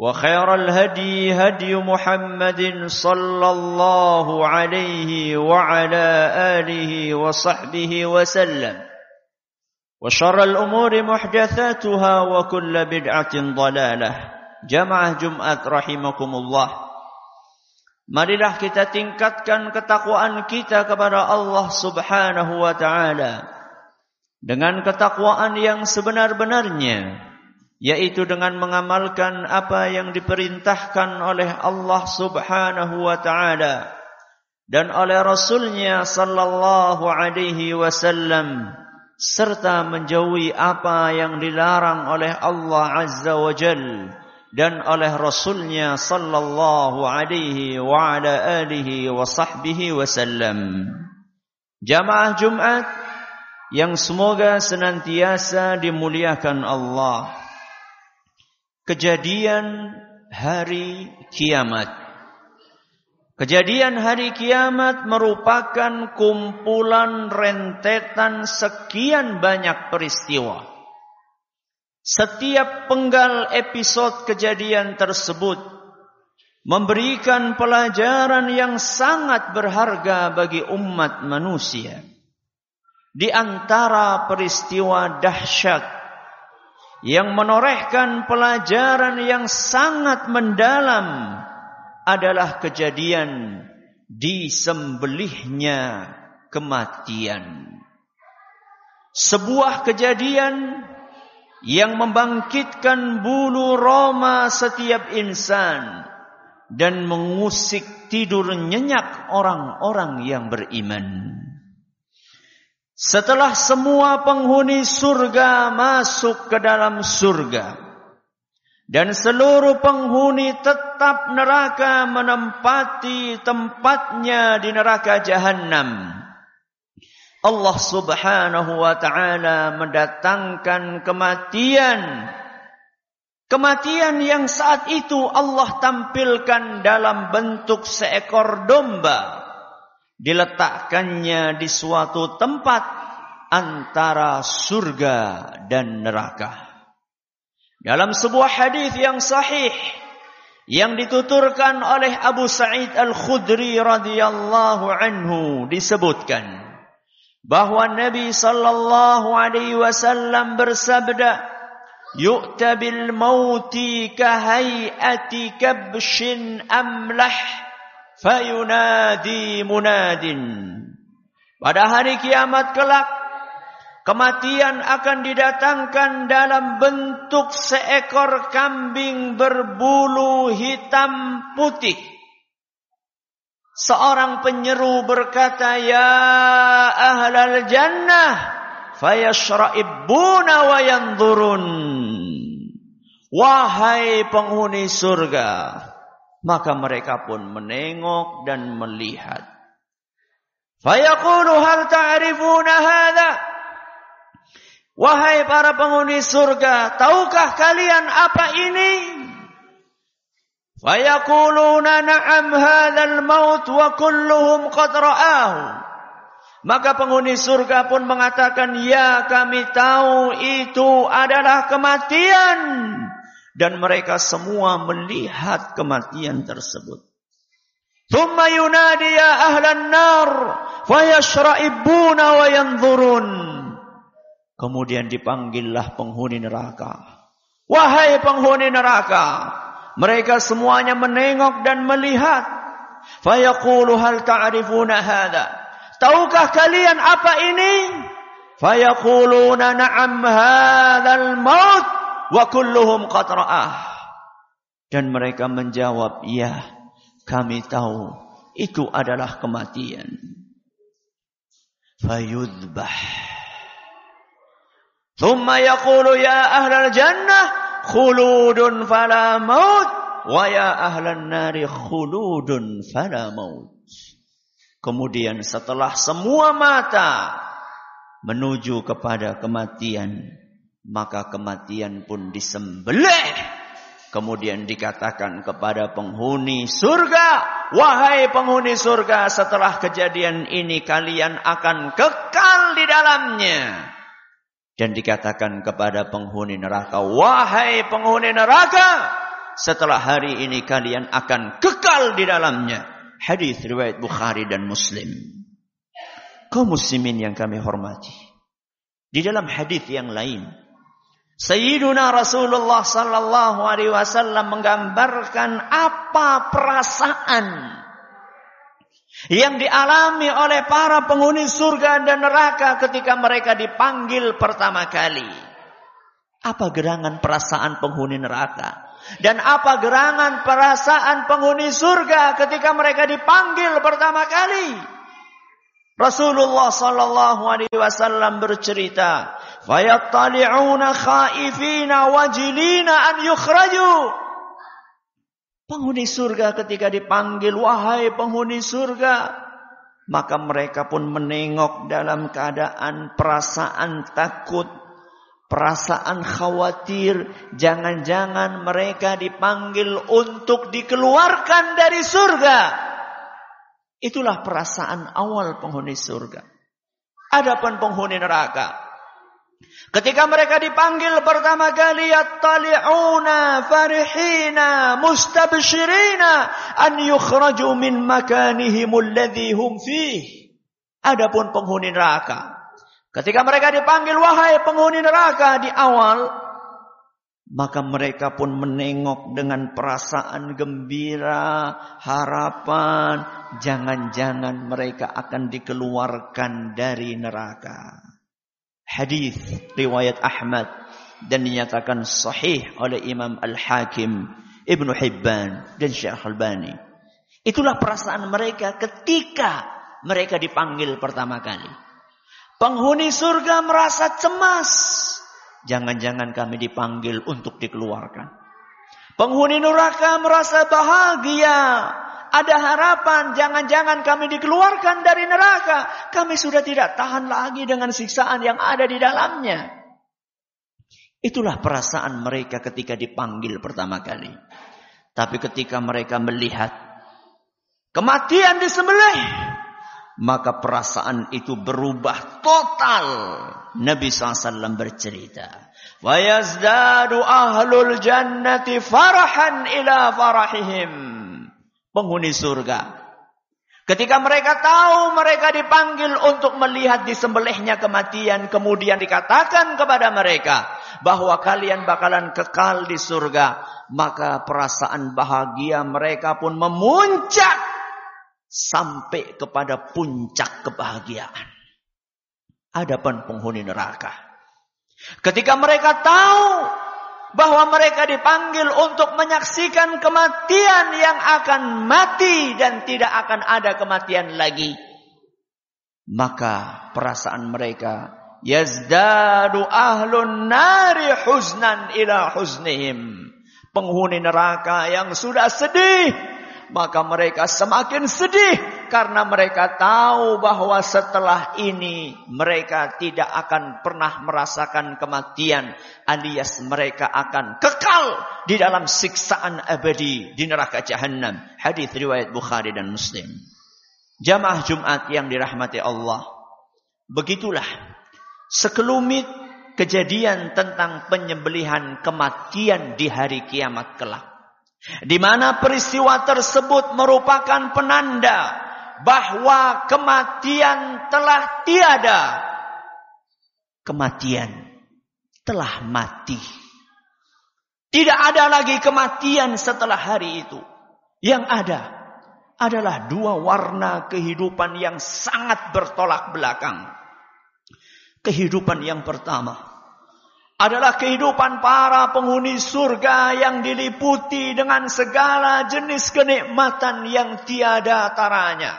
وخير الهدي هدي محمد صلى الله عليه وعلى آله وصحبه وسلم وشر الأمور محدثاتها وكل بدعة ضلالة جمعة جمعة رحمكم الله Marilah kita tingkatkan ketakwaan kita kepada Allah Subhanahu wa taala dengan ketakwaan yang sebenar-benarnya yaitu dengan mengamalkan apa yang diperintahkan oleh Allah Subhanahu wa taala dan oleh Rasulnya sallallahu alaihi wasallam serta menjauhi apa yang dilarang oleh Allah Azza wa Jal dan oleh Rasulnya sallallahu alaihi wa ala alihi wa sahbihi wasallam. Jamaah Jumat yang semoga senantiasa dimuliakan Allah kejadian hari kiamat. Kejadian hari kiamat merupakan kumpulan rentetan sekian banyak peristiwa. Setiap penggal episode kejadian tersebut memberikan pelajaran yang sangat berharga bagi umat manusia. Di antara peristiwa dahsyat yang menorehkan pelajaran yang sangat mendalam adalah kejadian disembelihnya kematian. Sebuah kejadian yang membangkitkan bulu roma setiap insan dan mengusik tidur nyenyak orang-orang yang beriman. Setelah semua penghuni surga masuk ke dalam surga dan seluruh penghuni tetap neraka menempati tempatnya di neraka jahanam. Allah Subhanahu wa taala mendatangkan kematian. Kematian yang saat itu Allah tampilkan dalam bentuk seekor domba diletakkannya di suatu tempat antara surga dan neraka. Dalam sebuah hadis yang sahih yang dituturkan oleh Abu Sa'id Al-Khudri radhiyallahu anhu disebutkan bahwa Nabi sallallahu alaihi wasallam bersabda yu'ta bil mauti kahayati kabshin amlah fayunadi munadin. Pada hari kiamat kelak, kematian akan didatangkan dalam bentuk seekor kambing berbulu hitam putih. seorang penyeru berkata, "Ya ahlal jannah, fayashra'ibuna wa yanzurun." Wahai penghuni surga, maka mereka pun menengok dan melihat. Fayaqulu hal ta'rifuna hadha? Wahai para penghuni surga, tahukah kalian apa ini? Fayaquluna na'am hadzal maut wa kulluhum qad ra'ahu. Maka penghuni surga pun mengatakan, "Ya, kami tahu itu adalah kematian." Dan mereka semua melihat kematian tersebut. Thumma yunadi ya ahlan nar fayashra'ibuna wa yanzurun. Kemudian dipanggillah penghuni neraka. Wahai penghuni neraka, mereka semuanya menengok dan melihat. Fayaqulu hal ta'rifuna hadha? Tahukah kalian apa ini? Fayaquluna na'am hadzal maut wa kulluhum qad Dan mereka menjawab, "Ya, kami tahu itu adalah kematian." Fayudbah. Thumma yaqulu ya ahlal jannah khuludun fala maut wa ya ahlan nari khuludun fala maut. Kemudian setelah semua mata menuju kepada kematian, maka kematian pun disembelih. Kemudian dikatakan kepada penghuni surga, wahai penghuni surga, setelah kejadian ini kalian akan kekal di dalamnya. Dan dikatakan kepada penghuni neraka, wahai penghuni neraka, setelah hari ini kalian akan kekal di dalamnya. Hadis riwayat Bukhari dan Muslim. Kaum muslimin yang kami hormati. Di dalam hadis yang lain, Sayyiduna Rasulullah sallallahu alaihi wasallam menggambarkan apa perasaan yang dialami oleh para penghuni surga dan neraka ketika mereka dipanggil pertama kali. Apa gerangan perasaan penghuni neraka? Dan apa gerangan perasaan penghuni surga ketika mereka dipanggil pertama kali? Rasulullah sallallahu alaihi wasallam bercerita, "Fayattali'una khaifina wajilina an yukhraju." Penghuni surga ketika dipanggil, wahai penghuni surga. Maka mereka pun menengok dalam keadaan perasaan takut, perasaan khawatir. Jangan-jangan mereka dipanggil untuk dikeluarkan dari surga. Itulah perasaan awal penghuni surga. Adapun penghuni neraka, Ketika mereka dipanggil pertama kali yattali'una farihina mustabshirina an yukhraju min makanihim alladhi hum fih. Adapun penghuni neraka. Ketika mereka dipanggil wahai penghuni neraka di awal maka mereka pun menengok dengan perasaan gembira, harapan, jangan-jangan mereka akan dikeluarkan dari neraka hadis riwayat Ahmad dan dinyatakan sahih oleh Imam Al-Hakim, Ibnu Hibban dan Syekh Al-Albani. Itulah perasaan mereka ketika mereka dipanggil pertama kali. Penghuni surga merasa cemas. Jangan-jangan kami dipanggil untuk dikeluarkan. Penghuni neraka merasa bahagia ada harapan, jangan-jangan kami dikeluarkan dari neraka. Kami sudah tidak tahan lagi dengan siksaan yang ada di dalamnya. Itulah perasaan mereka ketika dipanggil pertama kali. Tapi ketika mereka melihat kematian disembelih, maka perasaan itu berubah total. Nabi SAW bercerita. Wayazdadu ahlul jannati farahan ila farahihim penghuni surga. Ketika mereka tahu mereka dipanggil untuk melihat disembelihnya kematian, kemudian dikatakan kepada mereka bahwa kalian bakalan kekal di surga, maka perasaan bahagia mereka pun memuncak sampai kepada puncak kebahagiaan. Adapun penghuni neraka. Ketika mereka tahu bahwa mereka dipanggil untuk menyaksikan kematian yang akan mati dan tidak akan ada kematian lagi. Maka perasaan mereka yazdadu ahlun nari huznan ila huznihim. Penghuni neraka yang sudah sedih maka mereka semakin sedih karena mereka tahu bahwa setelah ini mereka tidak akan pernah merasakan kematian alias mereka akan kekal di dalam siksaan abadi di neraka jahanam hadis riwayat Bukhari dan Muslim. Jamaah Jumat yang dirahmati Allah begitulah sekelumit kejadian tentang penyembelihan kematian di hari kiamat kelak di mana peristiwa tersebut merupakan penanda bahwa kematian telah tiada. Kematian telah mati. Tidak ada lagi kematian setelah hari itu. Yang ada adalah dua warna kehidupan yang sangat bertolak belakang. Kehidupan yang pertama adalah kehidupan para penghuni surga yang diliputi dengan segala jenis kenikmatan yang tiada taranya.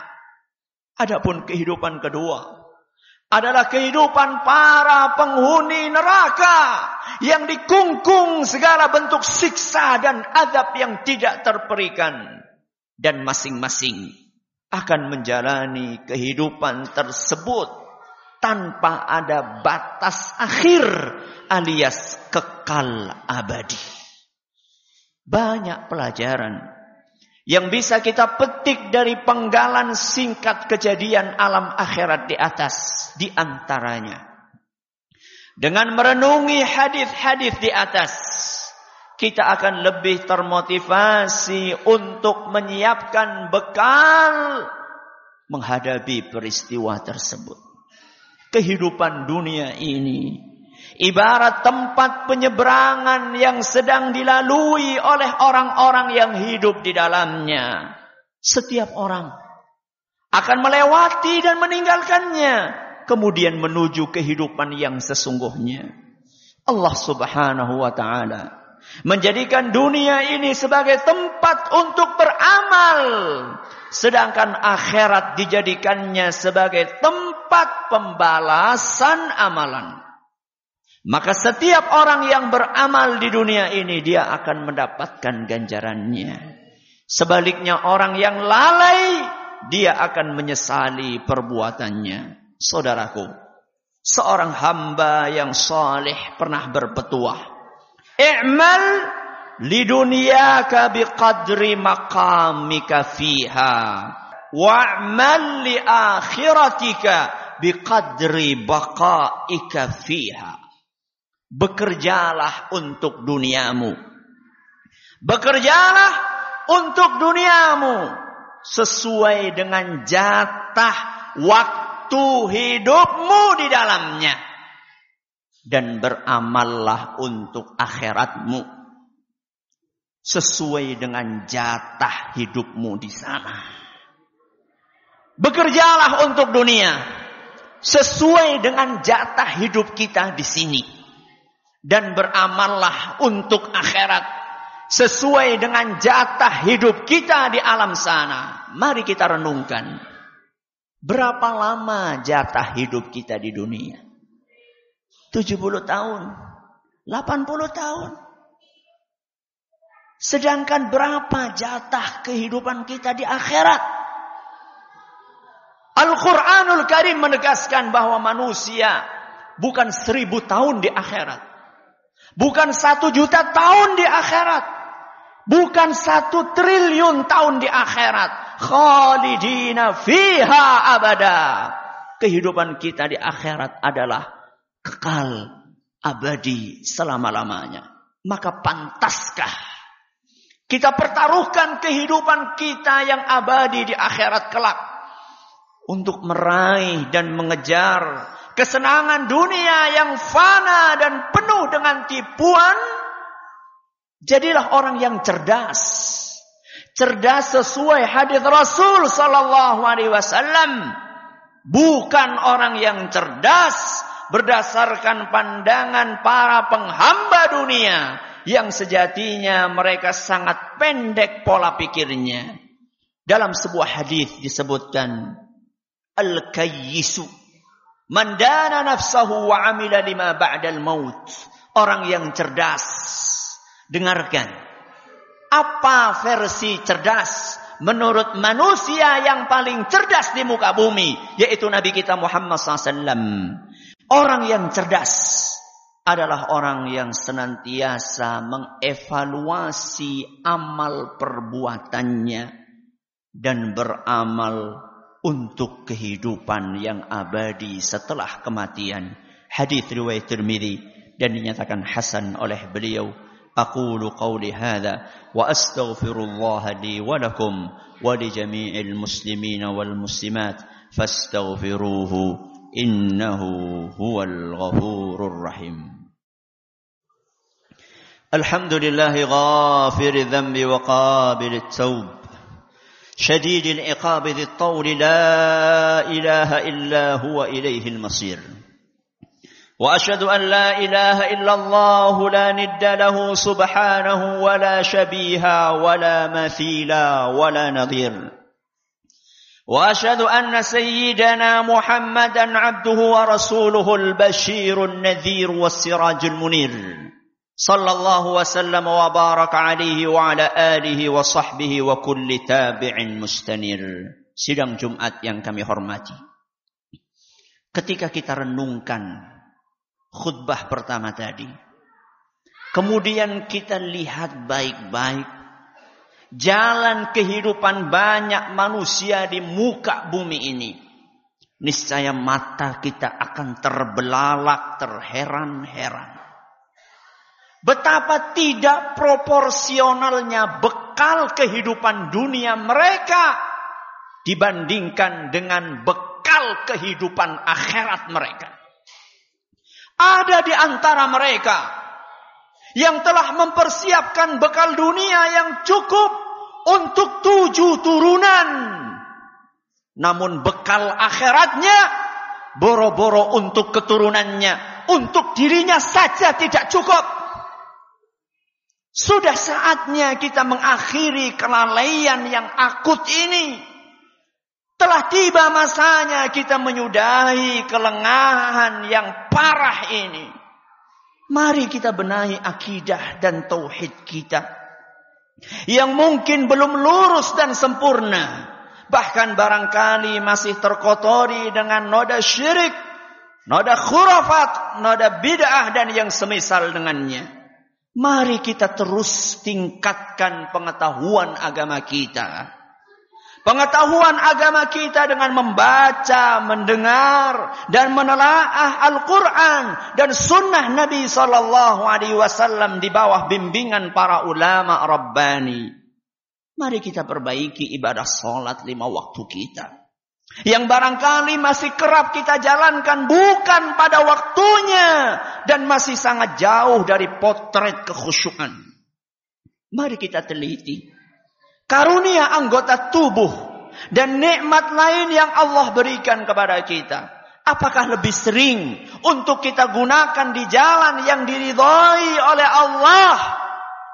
Adapun kehidupan kedua adalah kehidupan para penghuni neraka yang dikungkung segala bentuk siksa dan adab yang tidak terperikan dan masing-masing akan menjalani kehidupan tersebut tanpa ada batas akhir alias kekal abadi. Banyak pelajaran yang bisa kita petik dari penggalan singkat kejadian alam akhirat di atas di antaranya. Dengan merenungi hadis-hadis di atas, kita akan lebih termotivasi untuk menyiapkan bekal menghadapi peristiwa tersebut kehidupan dunia ini ibarat tempat penyeberangan yang sedang dilalui oleh orang-orang yang hidup di dalamnya. Setiap orang akan melewati dan meninggalkannya, kemudian menuju kehidupan yang sesungguhnya. Allah Subhanahu wa taala menjadikan dunia ini sebagai tempat untuk beramal sedangkan akhirat dijadikannya sebagai tempat pembalasan amalan. Maka setiap orang yang beramal di dunia ini dia akan mendapatkan ganjarannya. Sebaliknya orang yang lalai dia akan menyesali perbuatannya. Saudaraku seorang hamba yang saleh pernah berpetuah i'mal lidunyaka biqadri maqamika fiha. Wa'mal li akhiratika biqadri baqaika fiha. Bekerjalah untuk duniamu. Bekerjalah untuk duniamu sesuai dengan jatah waktu hidupmu di dalamnya dan beramallah untuk akhiratmu sesuai dengan jatah hidupmu di sana. Bekerjalah untuk dunia sesuai dengan jatah hidup kita di sini dan beramallah untuk akhirat sesuai dengan jatah hidup kita di alam sana. Mari kita renungkan. Berapa lama jatah hidup kita di dunia? 70 tahun, 80 tahun. Sedangkan berapa jatah kehidupan kita di akhirat? Al-Quranul Karim menegaskan bahwa manusia bukan seribu tahun di akhirat. Bukan satu juta tahun di akhirat. Bukan satu triliun tahun di akhirat. Khalidina fiha abada. Kehidupan kita di akhirat adalah kekal abadi selama-lamanya. Maka pantaskah kita pertaruhkan kehidupan kita yang abadi di akhirat kelak. Untuk meraih dan mengejar kesenangan dunia yang fana dan penuh dengan tipuan. Jadilah orang yang cerdas. Cerdas sesuai hadis Rasul sallallahu alaihi wasallam. Bukan orang yang cerdas berdasarkan pandangan para penghamba dunia yang sejatinya mereka sangat pendek pola pikirnya. Dalam sebuah hadis disebutkan al-kayyisu mandana nafsahu wa amila lima ba'dal maut. Orang yang cerdas. Dengarkan. Apa versi cerdas menurut manusia yang paling cerdas di muka bumi yaitu Nabi kita Muhammad SAW. Orang yang cerdas adalah orang yang senantiasa mengevaluasi amal perbuatannya dan beramal untuk kehidupan yang abadi setelah kematian. Hadis riwayat Tirmizi dan dinyatakan hasan oleh beliau. Aqulu qawli hadha wa astaghfirullah li wa lakum wa li jami'il إنه هو الغفور الرحيم. الحمد لله غافر الذنب وقابل التوب. شديد العقاب ذي الطول لا إله إلا هو إليه المصير. وأشهد أن لا إله إلا الله لا ند له سبحانه ولا شبيه ولا مثيل ولا نظير. وأشهد أن سيدنا محمدا عبده ورسوله البشير النذير والسراج المنير. صلى الله وسلم وبارك عليه وعلى آله وصحبه وكل تابع مستنير. Sidang Jumat yang kami hormati. Ketika kita renungkan khutbah pertama tadi kemudian kita lihat baik-baik jalan kehidupan banyak manusia di muka bumi ini. Niscaya mata kita akan terbelalak, terheran-heran. Betapa tidak proporsionalnya bekal kehidupan dunia mereka dibandingkan dengan bekal kehidupan akhirat mereka. Ada di antara mereka yang telah mempersiapkan bekal dunia yang cukup untuk tujuh turunan. Namun bekal akhiratnya boro-boro untuk keturunannya, untuk dirinya saja tidak cukup. Sudah saatnya kita mengakhiri kelalaian yang akut ini. Telah tiba masanya kita menyudahi kelengahan yang parah ini. Mari kita benahi akidah dan tauhid kita. Yang mungkin belum lurus dan sempurna. Bahkan barangkali masih terkotori dengan noda syirik, noda khurafat, noda bid'ah dan yang semisal dengannya. Mari kita terus tingkatkan pengetahuan agama kita. Pengetahuan agama kita dengan membaca, mendengar dan menelaah Al-Quran dan Sunnah Nabi Sallallahu Alaihi Wasallam di bawah bimbingan para ulama Rabbani. Mari kita perbaiki ibadah sholat lima waktu kita. Yang barangkali masih kerap kita jalankan bukan pada waktunya dan masih sangat jauh dari potret kekhusyukan. Mari kita teliti karunia anggota tubuh dan nikmat lain yang Allah berikan kepada kita. Apakah lebih sering untuk kita gunakan di jalan yang diridhoi oleh Allah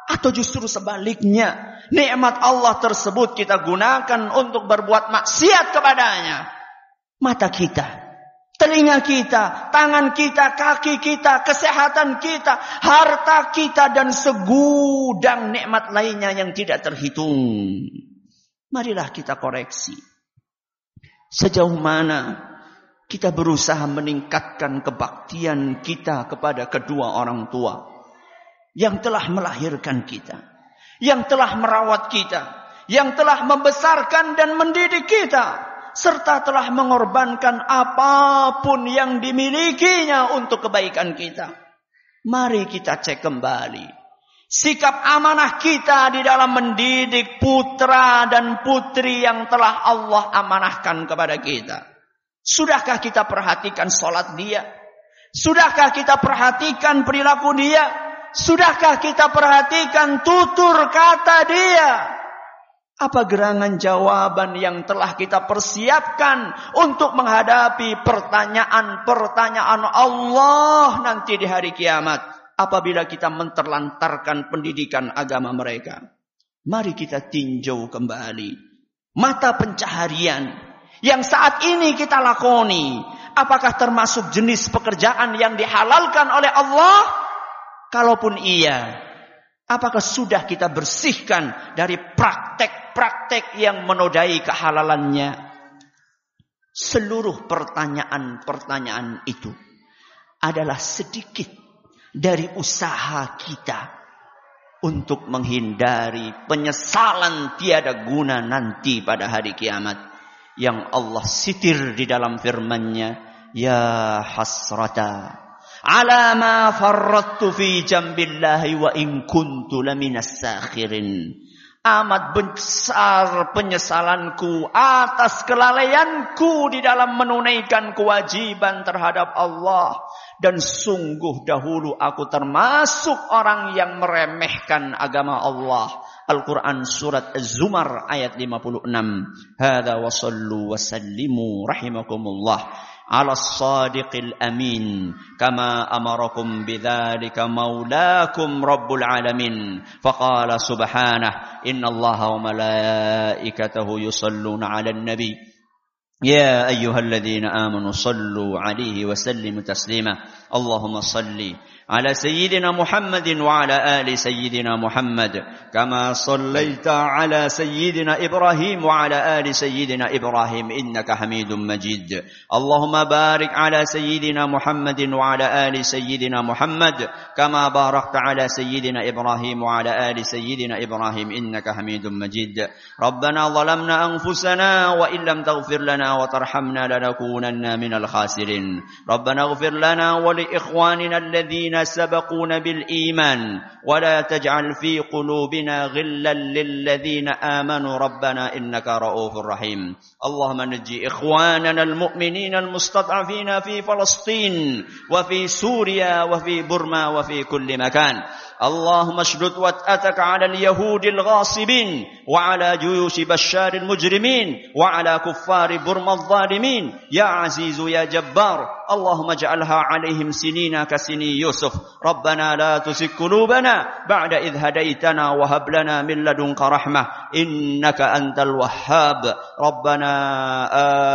atau justru sebaliknya nikmat Allah tersebut kita gunakan untuk berbuat maksiat kepadanya? Mata kita Telinga kita, tangan kita, kaki kita, kesehatan kita, harta kita dan segudang nikmat lainnya yang tidak terhitung. Marilah kita koreksi. Sejauh mana kita berusaha meningkatkan kebaktian kita kepada kedua orang tua yang telah melahirkan kita, yang telah merawat kita, yang telah membesarkan dan mendidik kita serta telah mengorbankan apa pun yang dimilikinya untuk kebaikan kita. Mari kita cek kembali sikap amanah kita di dalam mendidik putra dan putri yang telah Allah amanahkan kepada kita. Sudahkah kita perhatikan sholat dia? Sudahkah kita perhatikan perilaku dia? Sudahkah kita perhatikan tutur kata dia? Apa gerangan jawaban yang telah kita persiapkan untuk menghadapi pertanyaan-pertanyaan Allah nanti di hari kiamat? apabila kita menterlantarkan pendidikan agama mereka. Mari kita tinjau kembali mata pencaharian yang saat ini kita lakoni. Apakah termasuk jenis pekerjaan yang dihalalkan oleh Allah? Kalaupun iya, apakah sudah kita bersihkan dari praktek-praktek yang menodai kehalalannya? Seluruh pertanyaan-pertanyaan itu adalah sedikit dari usaha kita untuk menghindari penyesalan tiada guna nanti pada hari kiamat yang Allah sitir di dalam firman-Nya ya hasrata ala ma farrattu fi jambillahi wa in kuntu laminas sakhirin amat besar penyesalanku atas kelalaianku di dalam menunaikan kewajiban terhadap Allah dan sungguh dahulu aku termasuk orang yang meremehkan agama Allah. Al-Quran surat Az-Zumar ayat 56. Hada wa sallu rahimakumullah. على الصادق الأمين كما أمركم بذلك مولاكم رب العالمين. فقال سبحانه إن الله وملائكته يصلون على النبي. يا أيها الذين آمنوا صلوا عليه وسلموا تسليما. اللهم صل على سيدنا محمد وعلى آل سيدنا محمد. كما صليت على سيدنا إبراهيم وعلى آل سيدنا إبراهيم إنك حميد مجيد. اللهم بارك على سيدنا محمد وعلى آل سيدنا محمد. كما باركت على سيدنا إبراهيم وعلى آل سيدنا إبراهيم إنك حميد مجيد. ربنا ظلمنا أنفسنا وإن لم تغفر لنا وترحمنا لنكونن من الخاسرين. ربنا اغفر لنا ولاخواننا الذين سبقون بالإيمان ولا تجعل في قلوبنا غلا للذين آمنوا. ربنا إنك رؤوف رحيم. اللهم نجي إخواننا المؤمنين المستضعفين في فلسطين وفي سوريا وفي برما وفي كل مكان. اللهم اشدد وتأتك على اليهود الغاصبين وعلى جيوش بشار المجرمين وعلى كفار برما الظالمين. يا عزيز يا جبار اللهم اجعلها عليهم سنين كسني يوسف. ربنا لا تزغ قلوبنا بعد إذ هديتنا وهب لنا من لدنك رحمة إنك أنت الوهاب. ربنا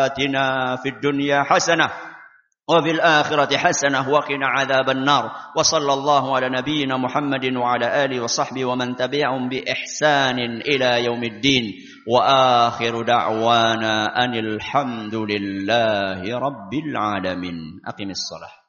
آتنا في الدنيا حسنة وفي الآخرة حسنة وقنا عذاب النار. وصلى الله على نبينا محمد وعلى آله وصحبه ومن تبعهم بإحسان إلى يوم الدين. وآخر دعوانا أن الحمد لله رب العالمين. أقم الصلاة.